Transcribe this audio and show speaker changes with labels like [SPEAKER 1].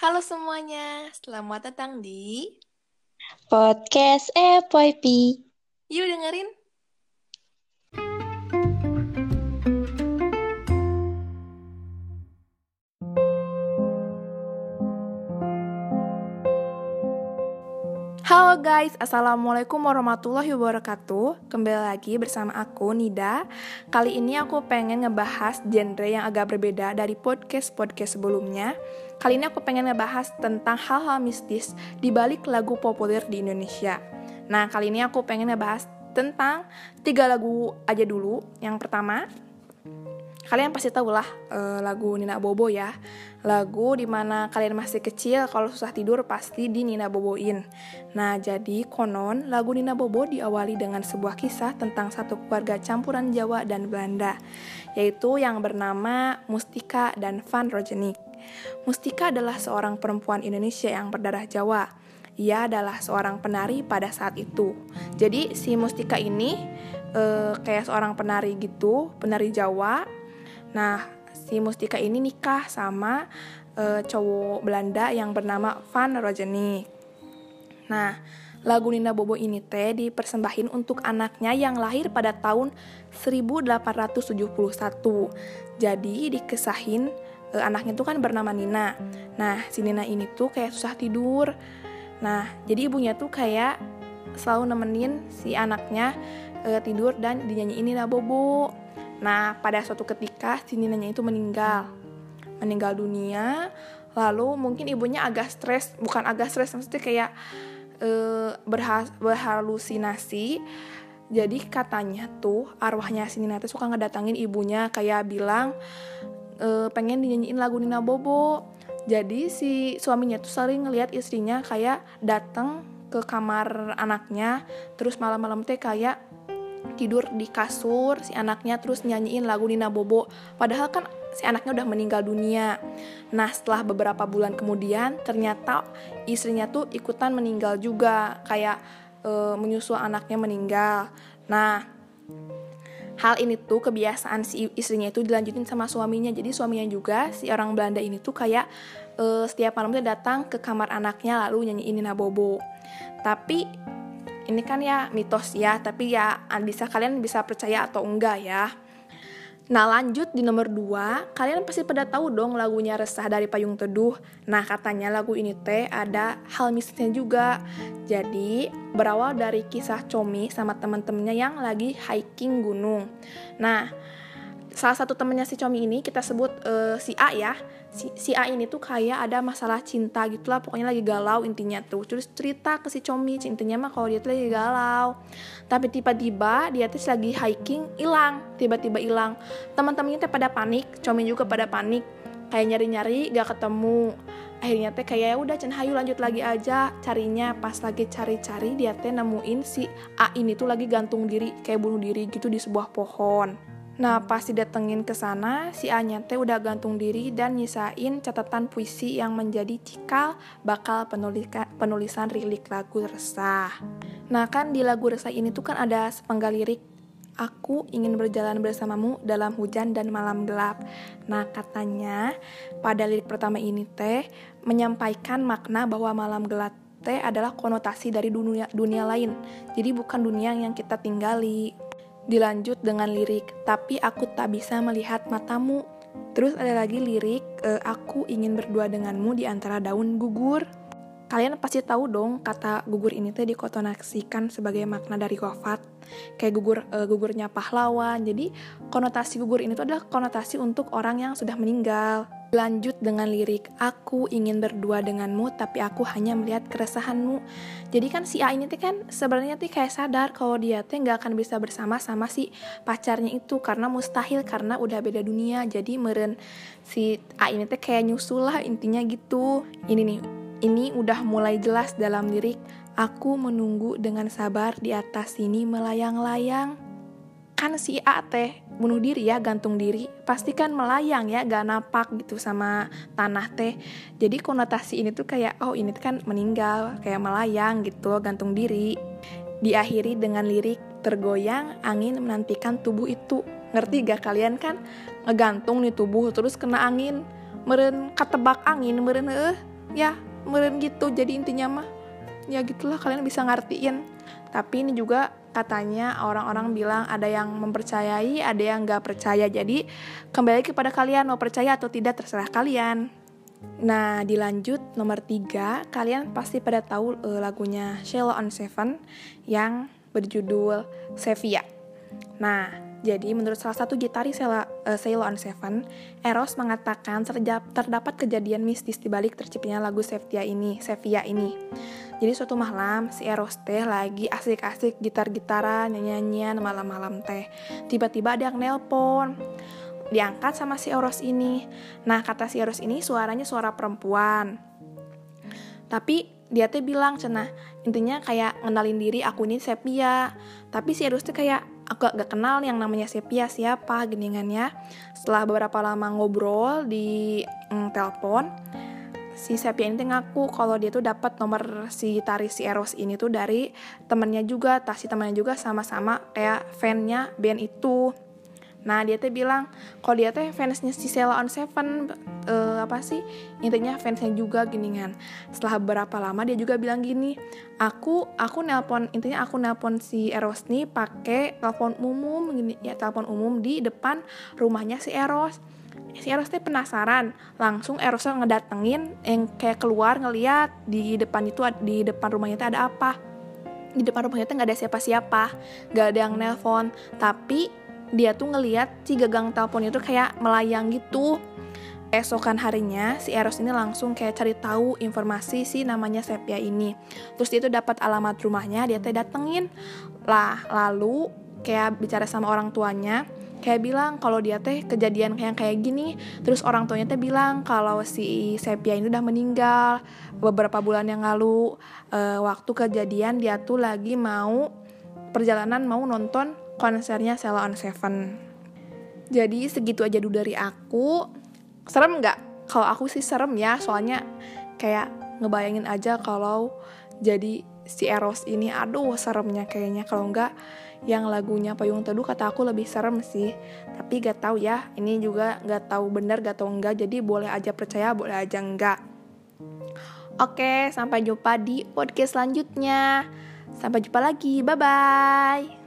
[SPEAKER 1] Halo semuanya, selamat datang di
[SPEAKER 2] Podcast FYP.
[SPEAKER 1] Yuk dengerin. Halo guys, Assalamualaikum warahmatullahi wabarakatuh. Kembali lagi bersama aku, Nida. Kali ini aku pengen ngebahas genre yang agak berbeda dari podcast-podcast sebelumnya. Kali ini aku pengen ngebahas tentang hal-hal mistis di balik lagu populer di Indonesia. Nah, kali ini aku pengen ngebahas tentang tiga lagu aja dulu. Yang pertama, kalian pasti tahu lah uh, lagu Nina Bobo ya. Lagu di mana kalian masih kecil kalau susah tidur pasti di Nina Boboin. Nah jadi konon lagu Nina Bobo diawali dengan sebuah kisah tentang satu keluarga campuran Jawa dan Belanda yaitu yang bernama Mustika dan Van Rojenik Mustika adalah seorang perempuan Indonesia yang berdarah Jawa. Ia adalah seorang penari pada saat itu. Jadi si Mustika ini uh, kayak seorang penari gitu penari Jawa Nah, si Mustika ini nikah sama e, cowok Belanda yang bernama Van Rojenik. Nah, lagu Nina Bobo ini teh dipersembahin untuk anaknya yang lahir pada tahun 1871. Jadi dikesahin e, anaknya tuh kan bernama Nina. Nah, si Nina ini tuh kayak susah tidur. Nah, jadi ibunya tuh kayak selalu nemenin si anaknya e, tidur dan dinyanyiin Nina Bobo. Nah, pada suatu ketika si Ninanya itu meninggal. Meninggal dunia, lalu mungkin ibunya agak stres, bukan agak stres, maksudnya kayak e, berhalusinasi. Jadi katanya tuh arwahnya si Nina tuh suka ngedatangin ibunya kayak bilang e, pengen dinyanyiin lagu Nina Bobo. Jadi si suaminya tuh sering ngelihat istrinya kayak datang ke kamar anaknya, terus malam-malam teh kayak tidur di kasur si anaknya terus nyanyiin lagu Nina Bobo. Padahal kan si anaknya udah meninggal dunia. Nah setelah beberapa bulan kemudian ternyata istrinya tuh ikutan meninggal juga. Kayak e, menyusul anaknya meninggal. Nah hal ini tuh kebiasaan si istrinya itu dilanjutin sama suaminya. Jadi suaminya juga si orang Belanda ini tuh kayak e, setiap malam tuh datang ke kamar anaknya lalu nyanyiin Nina Bobo. Tapi ini kan ya mitos ya, tapi ya bisa kalian bisa percaya atau enggak ya. Nah lanjut di nomor 2, kalian pasti pada tahu dong lagunya Resah dari Payung Teduh. Nah katanya lagu ini teh ada hal mistisnya juga. Jadi berawal dari kisah Comi sama teman-temannya yang lagi hiking gunung. Nah salah satu temennya si Comi ini kita sebut uh, si A ya. Si, si A ini tuh kayak ada masalah cinta gitulah pokoknya lagi galau intinya tuh. Terus cerita ke si Comi intinya mah kalau dia tuh lagi galau. Tapi tiba-tiba dia tuh lagi hiking hilang tiba-tiba hilang. Teman-temannya tuh pada panik Comi juga pada panik. Kayak nyari-nyari gak ketemu. Akhirnya teh kayak ya udah Chen Hayu lanjut lagi aja. Carinya pas lagi cari-cari dia teh nemuin si A ini tuh lagi gantung diri kayak bunuh diri gitu di sebuah pohon Nah, pas didatengin ke sana, si Anya teh udah gantung diri dan nyisain catatan puisi yang menjadi cikal bakal penulika, penulisan rilik lagu resah. Nah, kan di lagu resah ini tuh kan ada sepenggal lirik Aku ingin berjalan bersamamu dalam hujan dan malam gelap. Nah, katanya pada lirik pertama ini teh menyampaikan makna bahwa malam gelap teh adalah konotasi dari dunia dunia lain. Jadi bukan dunia yang kita tinggali. Dilanjut dengan lirik, tapi aku tak bisa melihat matamu. Terus ada lagi lirik, e, aku ingin berdua denganmu di antara daun gugur. Kalian pasti tahu dong kata gugur ini tuh dikotonaksikan sebagai makna dari wafat. Kayak gugur e, gugurnya pahlawan. Jadi konotasi gugur ini tuh adalah konotasi untuk orang yang sudah meninggal. Lanjut dengan lirik, aku ingin berdua denganmu, tapi aku hanya melihat keresahanmu. Jadi kan si A ini tuh kan sebenarnya tuh kayak sadar kalau dia tuh nggak akan bisa bersama sama si pacarnya itu karena mustahil karena udah beda dunia. Jadi meren si A ini tuh kayak nyusul lah intinya gitu. Ini nih, ini udah mulai jelas dalam lirik. Aku menunggu dengan sabar di atas sini melayang-layang. Kan si A teh bunuh diri ya gantung diri. Pasti kan melayang ya gak napak gitu sama tanah teh. Jadi konotasi ini tuh kayak oh ini kan meninggal kayak melayang gitu gantung diri. Diakhiri dengan lirik tergoyang angin menantikan tubuh itu. Ngerti gak kalian kan? Ngegantung nih tubuh terus kena angin. Meren ketebak angin meren eh ya meren gitu jadi intinya mah ya gitulah kalian bisa ngertiin tapi ini juga katanya orang-orang bilang ada yang mempercayai, ada yang nggak percaya. Jadi kembali kepada kalian mau percaya atau tidak terserah kalian. Nah dilanjut nomor tiga, kalian pasti pada tahu uh, lagunya Sheila on Seven yang berjudul Sevilla. Nah jadi menurut salah satu gitaris uh, Sheila on Seven, Eros mengatakan terdapat kejadian mistis di balik terciptanya lagu Sevilla ini, Sevilla ini. Jadi suatu malam si Eros teh lagi asik-asik gitar-gitaran, nyanyian malam-malam teh. Tiba-tiba ada yang nelpon. Diangkat sama si Eros ini. Nah kata si Eros ini suaranya suara perempuan. Tapi dia teh bilang cenah intinya kayak ngenalin diri aku ini Sepia. Tapi si Eros teh kayak aku gak kenal yang namanya Sepia siapa geningannya. Setelah beberapa lama ngobrol di mm, telepon, si Sepia ini ngaku kalau dia tuh dapat nomor si Tari si Eros ini tuh dari temennya juga, tas si temannya juga sama-sama kayak fannya band itu. Nah dia tuh bilang kalau dia tuh fansnya si Sela on Seven uh, apa sih intinya fansnya juga gini kan. Setelah beberapa lama dia juga bilang gini, aku aku nelpon intinya aku nelpon si Eros nih pakai telepon umum gini ya telepon umum di depan rumahnya si Eros. Si Eros teh penasaran langsung Eros ngedatengin yang kayak keluar ngeliat di depan itu di depan rumahnya itu ada apa. Di depan rumahnya itu nggak ada siapa-siapa nggak ada yang nelpon. Tapi dia tuh ngeliat si gagang teleponnya tuh kayak melayang gitu. Esokan harinya si Eros ini langsung kayak cari tahu informasi si namanya Sepia ini. Terus dia tuh dapat alamat rumahnya dia teh datengin. Lah lalu kayak bicara sama orang tuanya kayak bilang kalau dia teh kejadian kayak kayak gini. Terus orang tuanya teh bilang kalau si Sepia ini udah meninggal beberapa bulan yang lalu. Uh, waktu kejadian dia tuh lagi mau perjalanan mau nonton konsernya Sela on Seven. Jadi segitu aja dulu dari aku. Serem nggak? Kalau aku sih serem ya soalnya kayak ngebayangin aja kalau jadi si Eros ini aduh seremnya kayaknya. Kalau enggak yang lagunya Payung Teduh kata aku lebih serem sih. Tapi gak tahu ya ini juga gak tahu bener gak tahu enggak jadi boleh aja percaya boleh aja enggak oke sampai jumpa di podcast selanjutnya. Sampai jumpa lagi bye bye